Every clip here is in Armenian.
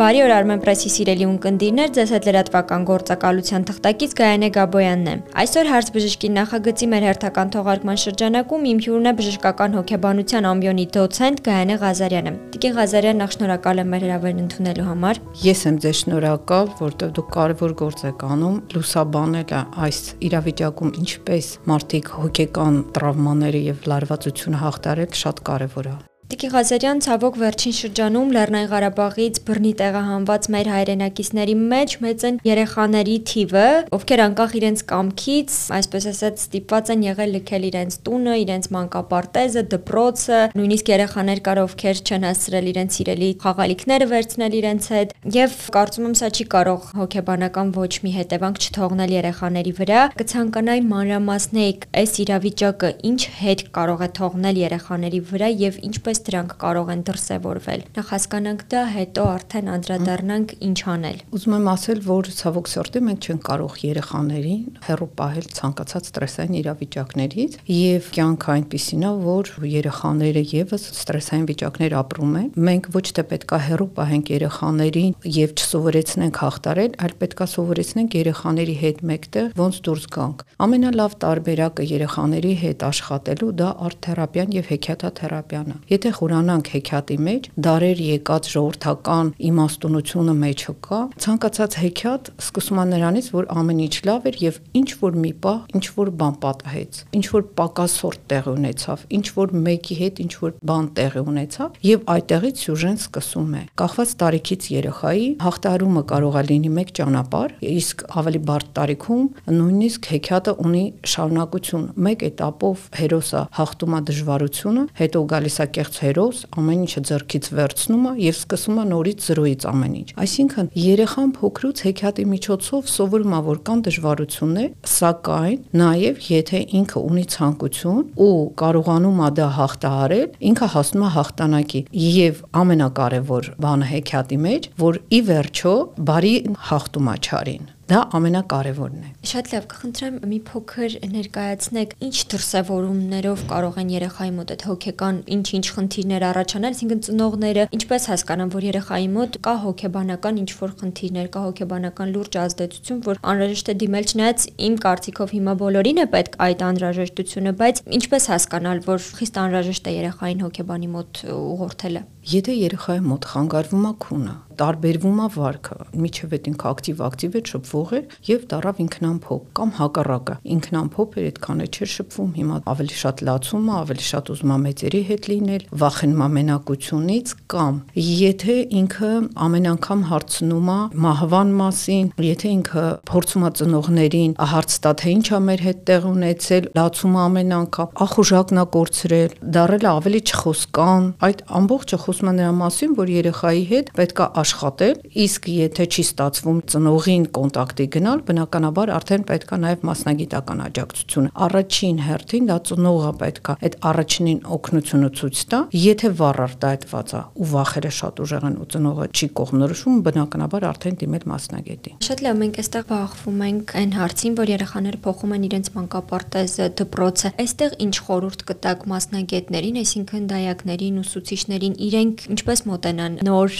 Բարի օր Armen Press-ի սիրելի ունկնդիրներ, ձեզ հետ լրատվական գործակալության թղթակից Գայանե Գաբոյանն է։ Այսօր հարց բժշկի նախագծի մեր հերթական թողարկման շրջանակում իմ հյուրն է բժշկական հոգեբանության ամբիոնի դոցենտ Գայանե Ղազարյանը։ Տիկին Ղազարյան, նախ շնորհակալ եմ մեր հրավերն ընդունելու համար։ Ես եմ ձեզ շնորհակալ, որտեղ դուք կարևոր գործ եք անում լուսաբանելը այս իրավիճակում ինչպես մարդիկ հոգեկան տրավմաները եւ լարվածությունը հաղթարել շատ կարևոր է։ Տիկի Ղազարյան ցավոք վերջին շրջանում Լեռնային Ղարաբաղից բռնի տեղահանված մեր հայրենակիցների մեջ մեծ են երեխաների թիվը, ովքեր անկախ իրենց կամքից, այսպես ասած, ստիպված են եղել լքել իրենց տունը, իրենց մանկապարտեզը, դպրոցը, նույնիսկ երեխաներ կար ովքեր չեն հասցրել իրենց սիրելի խաղալիքները վերցնել իրենց հետ, եւ կարծում եմ սա չի կարող հոգեբանական ոչ մի հետևանք չթողնել երեխաների վրա։ Կցանկանայի մանրամասնեիք այս իրավիճակը ինչ հետ կարող է թողնել երեխաների վրա եւ ինչպես ինչպես դրանք կարող են դրսևորվել։ Նախ հասկանանք դա, հետո արդեն անդրադառնանք ինչ անել։ Ուզում եմ ասել, որ ցավոք սրտի մենք չենք կարող երեխաներին հերո պահել ցանկացած ստրեսային իրավիճակներից եւ կյանքը այնպեսին է, որ երեխաները եւս ստրեսային վիճակներ ապրում են։ Մենք ոչ թե պետքա հերո պահենք երեխաներին եւ չսովորեցնենք հաղթարել, այլ պետքա սովորեցնենք երեխաների հետ մեկտեղ ոնց դուրս գանք։ Ամենալավ տարբերակը երեխաների հետ աշխատելու դա արտ-թերապիան եւ հեքիաթաթերապիան է։ Եթե եթե խորանանք հեքիաթի մեջ, դարեր եկած ժողովրդական իմաստունությունը մեջը կա, ցանկացած հեքիաթ սկսում է նրանից, որ ամեն ինչ լավ էր եւ ինչ որ մի պահ ինչ որ բան պատահեց, ինչ որ պակասորտ տեղ ունեցավ, ինչ որ մեկի հետ ինչ որ բան տեղ ունեցավ եւ այդտեղից սյուժեն սկսում է։ Կախված տարիքից երեխայի հաղթարումը կարող է լինի մեկ ճանապարհ, իսկ ավելի բարդ տարիքում նույնիսկ հեքիաթը ունի շարունակություն։ Մեկ էտապով հերոսը հաղթում է դժվարությունը, հետո գալիս է կեղծ հերոս ամեն ինչը ձեռքից վերցնում է եւ սկսում է նորից զրոյից ամեն ինչ։ Այսինքն երեխան փոքրուց հեքիաթի միջոցով սովորում է, որ կան դժվարություններ, սակայն նաեւ եթե ինքը ունի ցանկություն ու կարողանում է դա հաղթահարել, ինքը հասնում է հաղթանակի։ Եվ ամենակարևոր բանը հեքիաթի մեջ, որ ի վերջո բարի հաղթում է չարին Դա ամենակարևորն է։ Շատ լավ, կխնդրեմ մի փոքր ներկայացնեք ինչ դրսևորումներով կարող են երեխայի մոտ այդ հոգեկան ինչ-ինչ խնդիրներ առաջանալ, այսինքն ծնողները ինչպես հասկանան, որ երեխայի մոտ կա հոգեբանական ինչ-որ խնդիրներ, կա հոգեբանական լուրջ ազդեցություն, որ անհրաժեշտ է դիմել չնայած իմ կարծիքով հիմա բոլորին է պետք այդ անհրաժեշտությունը, բայց ինչպես հասկանալ, որ խիստ անհրաժեշտ է երեխային հոգեբանի մոտ ուղղորդելը։ Եթե երեխայի մոտ խանգարվում է քունը, տարբերվում է վարքը, միջև այդ ինքը ակտիվ-ակտիվ է շփվող էր եւ դարավ ինքնամփոփ կամ հակառակը։ Ինքնամփոփ էր այդքան է չէր շփվում, հիմա ավելի շատ լացում է, ավելի շատ ուզում է մեծերի հետ լինել, վախենում է մենակությունից կամ եթե ինքը ամեն անգամ հարցնում է մահվան մասին, եթե ինքը փորձում է ծնողներին հարց տա թե ինչ է մեր հետ տեղ ունեցել, լացում է ամեն անգամ, ախուժակն է կորցրել, դարել ավելի չխոսկան, այդ ամբողջը խոսում է նրա մասին, որ երեխայի հետ պետքա աշխատել, իսկ եթե չի ստացվում ծնողին կոնտակտի գնալ, բնականաբար արդեն պետքա նաև մասնագիտական աջակցություն։ Առաջին հերթին դա ծնողը պետքա այդ առաջին օգնությունը ցույց տա, եթե վառ արտահայտված է ու վախերը շատ ուժեղ են ու ծնողը չի կողմնորոշում, բնականաբար արդեն դիմել մասնագետի։ Շատ լավ, մենք այստեղ բախվում ենք այն հարցին, որ երեխաները փոխում են իրենց մանկապարտեզը, դպրոցը։ Այստեղ ինչ խորհուրդ կտակ մասնագետներին, այսինքն դայակներին, ուսուցիչներին, իրենք ինչպես մոտենան նոր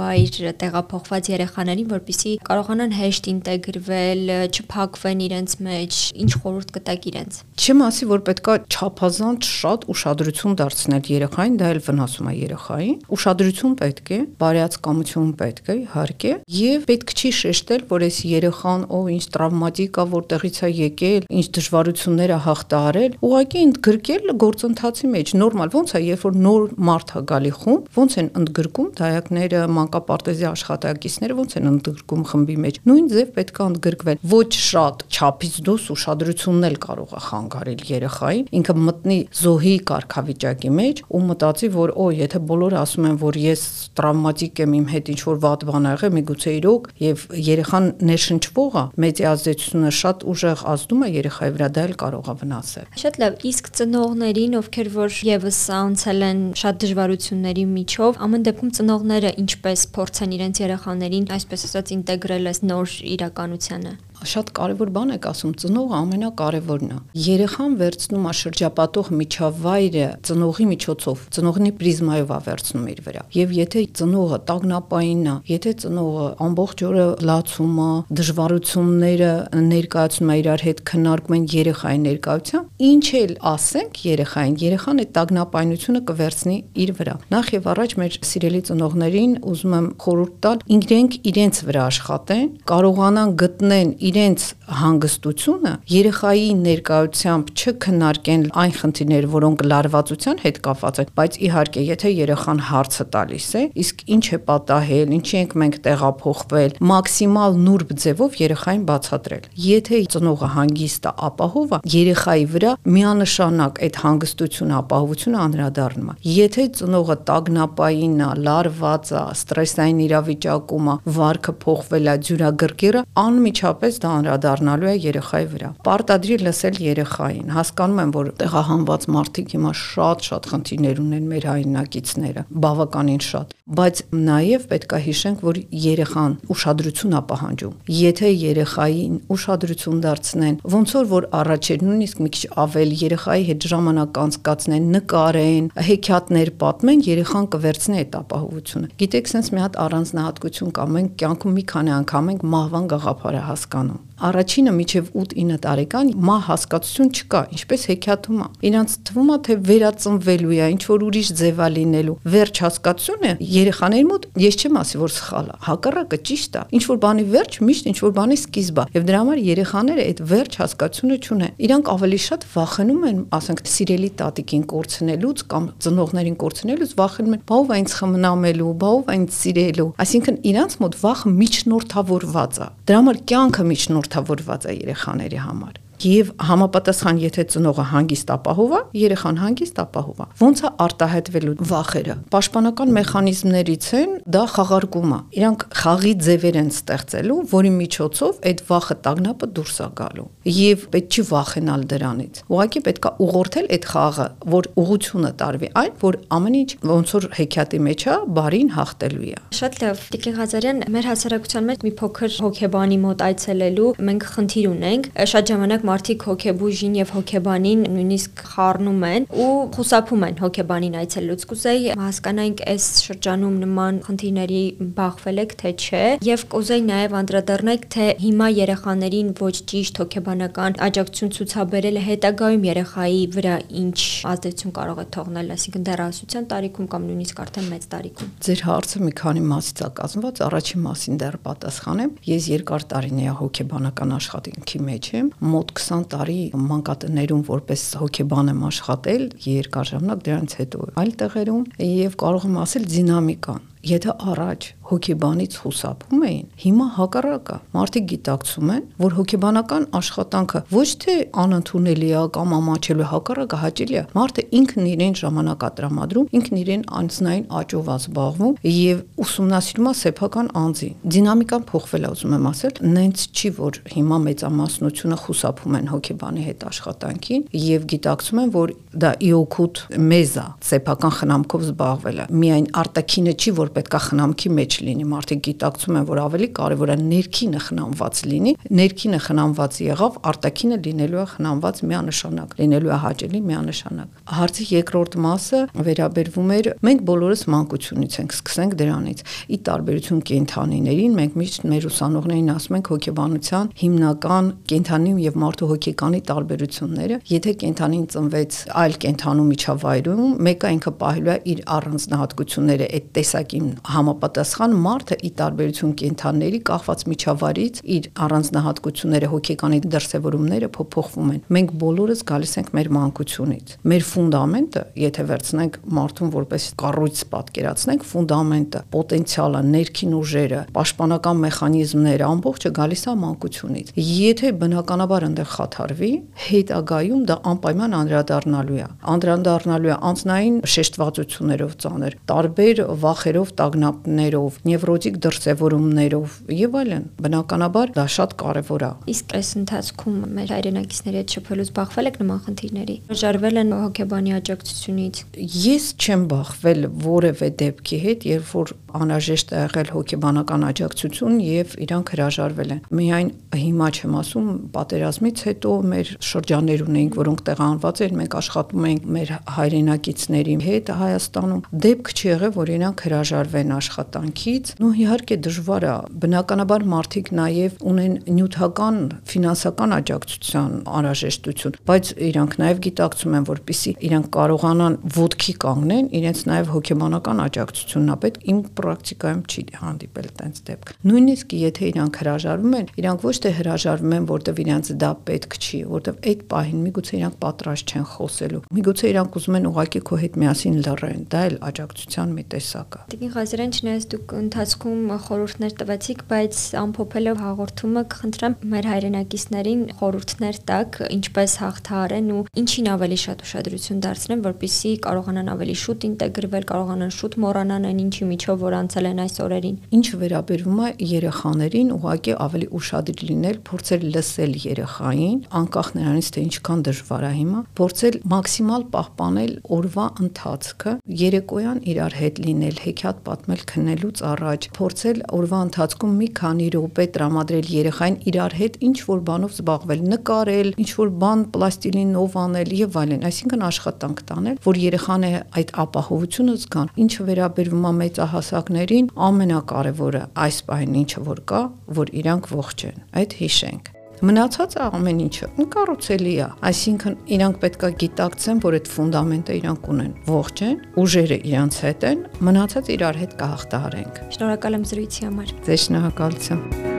միջավայր տեղափոխված երեխաներին, որպիսի կարողանան հեշտ ինտեգրվել, չփակվեն իրենց մեջ, ինչ խորհուրդ կտակ իրենց։ Չեմ ասի, որ պետքա չափազանց շատ ուշադրություն դարձնել երեխային, դա էլ վնասում է երեխային։ Ուշադրություն պետք է, բարյացկամություն պետք է, իհարկե, եւ պետք չի շեշտել, որ այս երեխան ով ինչ տրավմատիկ է, որտեղից է եկել, ինչ դժվարություններ է հաղթահարել, ուղղակի ընդգրկել գործընթացի մեջ, նորմալ ոնց է, երբ որ նոր մարդ է գալի խումբ, ոնց են ընդգրկում դայակները, մանկապարտեզի աշխատակիցները ոնց են ընդգրկում խմբի մեջ։ Նույն ձև պետք է ընդգրկվել։ Ոչ շատ չափից դուրս ուշադրությունն էլ կարող է խանգարել երեխային, ինքը մտնի զոհի կարգավիճակի մեջ ու մտածի, որ օ, եթե բոլորը ասում են, որ ես տրավմատիկ եմ, իմ հետ ինչ որ վատ բան ա եղել, միգուցե իրոք եւ երեխան ներշնչվող է, մեծի ազդեցությունը շատ ուժեղ ազդում է երեխայի վրա, դա էլ կարող է վնասել։ Շատ լավ, իսկ ծնողներին, ովքեր որ եւս անցել են շատ դժվարությունների միջով ամեն դեպքում ծնողները ինչպես փորձեն իրենց երեխաներին այսպես ասած ինտեգրել այս նոր իրականությանը շատ կարևոր բան եք ասում, ծնողը ամենակարևորն է։ Երեխան վերցնում է շրջապատող միջավայրը ծնողի միջոցով, ծնողի պրիզմայով է վերցնում իր վրա։ Եվ եթե ծնողը տագնապային է, եթե ծնողը ամբողջ օրը լացում է, դժվարությունները ներկայացնում է իրար հետ քննարկում են երեխայի ներկայությամբ, ինչ էլ ասենք երեխային, երեխան այդ տագնապայնությունը կվերցնի իր վրա։ Նախ եւ առաջ մեր սիրելի ծնողներին ուզում եմ խորհուրդ տալ ինքնենք իրենց վրա աշխատեն, կարողանան գտնեն իրենց հանգստությունը, երեխայի ներկայությամբ չքննարկեն այն խնդիրները, որոնք լարվածության հետ կապված են, բայց իհարկե, եթե երեխան հարցը տալիս է, իսկ ինչ է պատահել, ինչի ենք մենք տեղափոխվել, մաքսիմալ նուրբ ձևով երեխային բացատրել։ Եթե ծնողը հանգիստ է, ապահով է, երեխայի վրա միանշանակ այդ հանգստությունը, ապահովությունը անդրադառնում է։ Եթե ծնողը տագնապային է, լարված է, ստրեսային իրավիճակում է, վարքը փոխվել է, ջուրագրկիռը, անմիջապես դա անդրադառնալու է երեխայի վրա։ Պարտադրի լսել երեխային։ Հասկանում եմ, որ տեղահանված մարդիկ հիմա շատ-շատ խնդիրներ ունեն մեր հայրենակիցները, բավականին շատ, բայց նաև պետք է հիշենք, որ երեխան ուշադրություն է պահանջում։ Եթե երեխային ուշադրություն դարձնեն, ոնց որ որ առաջ էր նույնիսկ մի քիչ ավել երեխայի հետ ժամանակ անցկացնեն, նկարեն, հեքիաթներ պատմեն, երեխան կվերցնի այդ ապահովությունը։ Գիտեք, sense մի հատ առանձնահատկություն կա, մենք կյանքում մի քանի անգամ ենք մահվան գաղափարը հասկանում Bueno, առաջինը միջև 8-9 տարեկան մահ հասկացություն չկա, ինչպես հեքիաթում է։ Իրանց թվում է թե վերածնվելու է, ինչ որ ուրիշ ձևա լինելու։ Վերջ հասկացությունը երեխաների մոտ ես չեմ ասի, որ սխալ է։ Հակառակը ճիշտ է։ Ինչ որ բանի վերջ միշտ ինչ որ բանի սկիզբ է։ Եվ դրա համար երեխաները այդ վերջ հասկացությունը չունեն։ Իրանք ավելի շատ վախենում են, ասենք, սիրելի տատիկին կորցնելուց կամ ծնողներին կորցնելուց վախենում են, բա ով ինձ խմնամելու, բա ով ինձ սիրելու։ Այսինքն իրանց մոտ վախը միջնորդավորված է։ Դրա համար կյանքը միջնորդավորված է երեխաների համար եւ համապատասխան եթե ծնողը հանգիստ ապահով է, երեխան հանգիստ ապահով է։ Ոնց է արտահայտվելու վախերը։ Պաշտպանական մեխանիզմներից են դա խաղարկումը։ Իրանք խաղի ձևեր են ստեղծելու, որի միջոցով այդ վախը տագնապը դուրս է գալու։ Եվ պետք չի վախենալ դրանից։ Ուղղակի պետք է ուղղորդել այդ խաղը, որ ուղությունը տարվի այն, որ ամեն ինչ ոնց որ հեքիաթի մեջ է, բարին հաղթելու է։ Շատ լավ։ Տիկին Ղազարյան, մեր հասարակության մեջ մի փոքր հոգեբանի մոտ այցելելու մենք խնդիր ունենք։ Շատ ժամանակ մարդիկ հոգեբուժին եւ հոգեբանին նույնիսկ խառնում են ու խուսափում են հոգեբանին այցելելուց։ Կուզեի հասկանանք այս շրջանում նման խնդիրների բախվել եք թե չէ եւ կուզեի նաեւ անդրադառնալ թե հիմա երեխաներին ոչ ճիշտ հոգեբանական աջակցություն ցուցաբերելը հետագայում երեխայի վրա ինչ ազդեցություն կարող է թողնել, այսինքն դեռահասության տարիքում կամ նույնիսկ արդեն մեծ տարիքում։ Ձեր հարցը մի քանի մասից է կազմված, առաջին մասին դեռ պատասխանեմ։ Ես երկար տարիներ հոգեբանական աշխատանքի մեջ եմ, մոտ 20 տարի մանկատներում որպես հոգեբան եմ աշխատել երկար ժամանակ դրանից հետո այլ տեղերում եւ կարող եմ ասել դինամիկան եթե առաջ հոգեբանից խուսափում էին, հիմա հակառակը։ Մարդիկ գիտակցում են, որ հոգեբանական աշխատանքը ոչ թե անընդունելի է կամ ամաչելու հակառակը հաճելի է։ Մարդը ինքն իրեն ժամանակ է տրամադրում, ինքն իրեն անձնային աճով զբաղվում եւ ուսումնասիրում է սեփական անձի։ Դինամիկան փոխվել է, ուզում եմ ասել, նենց չի, որ հիմա մեծամասնությունը խուսափում են հոգեբանի հետ աշխատանքին եւ գիտակցում են, որ դա իօքուտ մեզ է սեփական խնամքով զբաղվելը։ Միայն արտաքինը չի, որ պետքա խնամքի մեջ լինի։ Մարդիկ գիտակցում են, որ ավելի կարևոր է ներքինը խնամված լինի, ներքինը խնամված եղավ, արտաքինը լինելու է խնամված միանշանակ, լինելու է հաճելի միանշանակ։ Հարցի երկրորդ մասը վերաբերվում էր մենք բոլորս մանկությունից ենք, սկսենք դրանից։ Ի տարբերություն կենթանիներին, մենք միշտ մեր ուսանողներին ասում ենք հոգեբանության հիմնական կենթանի եւ մարդու հոգեկանի տարբերությունները։ Եթե կենթանին ծնվեց այլ կենթանու միջավայրում, մեկը ինքը պահելու է իր առանձնահատկությունները այդ տեսակին համապատասխան մարդը ի տարբերություն կենթանների կախված միջավայրից իր առանձնահատկությունները, հոգեկանի դրսևորումները փոփոխվում են։ Մենք բոլորս գալիս ենք մեր մանկությունից։ Մեր ֆունդամենտը, եթե վերցնենք մարդուն որպես կառույց պատկերացնենք, ֆունդամենտը, պոտենցիալը, ներքին ուժերը, պաշտպանական մեխանիզմները ամբողջը գալիս է մանկությունից։ Եթե բնականաբար այնտեղ խաթարվի, հետագայում դա անպայման անդրադառնալու է։ Անդրադառնալու է անձնային շեշտվածություններով ծանր, տարբեր վախերով, տագնապներով, նևրոտիկ դրսևորումներով եւ այլն։ Բնականաբար դա շատ կարեւոր է։ Իսկ այս ընթացքում մեր հայրենակիցների հետ շփվելուց բախվել եք նման խնդիրների։ Ժարվել են հոգեբանի աջակցությունից։ Ես չեմ բախվել որևէ դեպքի հետ, երբ որ անհրաժեշտ է եղել հոգեբանական աջակցություն եւ իրանք հրաժարվել են։ Միայն հիմա չեմ ասում, պատերազմից հետո մեր շրջաններ ունեինք, որոնք տեղանված էին, մենք աշխատում էինք մեր հայրենակիցների հետ Հայաստանում։ Դեպք չի եղել, որ իրանք հրաժարվեն աշխատանքից։ Ну իհարկե դժվար է։ Բնականաբար մարդիկ նաեւ ունեն նյութական, ֆինանսական աջակցության անհրաժեշտություն, բայց իրանք նաեւ գիտակցում են, որpիսի իրանք կարողանան ոդքի կանգնեն, իրենց նաեւ հոգեբանական աջակցությունն է պետք։ Իմ պրակտիկայում չի հանդիպել տենց դեպք։ Նույնիսկ եթե իրանք հրաժարվում են, իրանք ոչ թե հրաժարվում են, որտեվ իրանք դա պետք չի, որտեվ այդ պահին միգուցե իրանք պատրաստ չեն խոսելու։ Միգուցե իրանք ուզում են ուղակի քո հետ միասին լռեն, դա էլ աջակցության մի տեսակ է։ Տիկին Ղազարյան, չնայած դուք ընթացքում խորհուրդներ տվեցիք, բայց ամփոփելով հաղորդումը կխնդրեմ մեր հայրենակիցներին խորհուրդներ տակ, ինչպես հաղթահարեն ու ինչին ավելի շատ ուշադրություն դարձնեն, որպիսի կարողանան ավելի շուտ ինտեգրվել, կարողանան շուտ մոռանան այն ինչի միջով որ անցել են այս օրերին։ Ինչ վերաբերում է երեխաներին, ուղղակի ավելի ուշադիր լինել, փորձել լսել երեխային, անկախ նրանից թե ինչքան դժվար է հիմա, փորձել մաքսիմալ պահպանել օրվա ընթացքը, երեկոյան իրար հետ լինել, հեքիաթ պատմել քննելուց առաջ, փորձել օրվա ընթացքում մի քանի րոպե տրամադրել երեխային իրար հետ ինչ որ բանով զբաղվել, նկարել, ինչ որ բան պլաստիլինով անել եւ այլն, այսինքն աշխատանք տանել, որ երեխան է այդ ապահովությունը զգան։ Ինչը վերաբերվում է մեծահասակներին, ամենակարևորը այս բանը ինչը որ կա, որ իրանք ողջ են։ Այդ հիշենք։ Մնացածը ամեն ինչը կառուցելի է, այսինքն իրանք պետքա գիտակցեն, որ այդ ֆունդամենտը իրանք ունեն, ողջ են, ուժերը իրանց հետ են, մնացած իրար հետ կհաղթահարենք։ Շնորհակալ եմ զրույցի համար։ Ձեզ շնորհակալություն։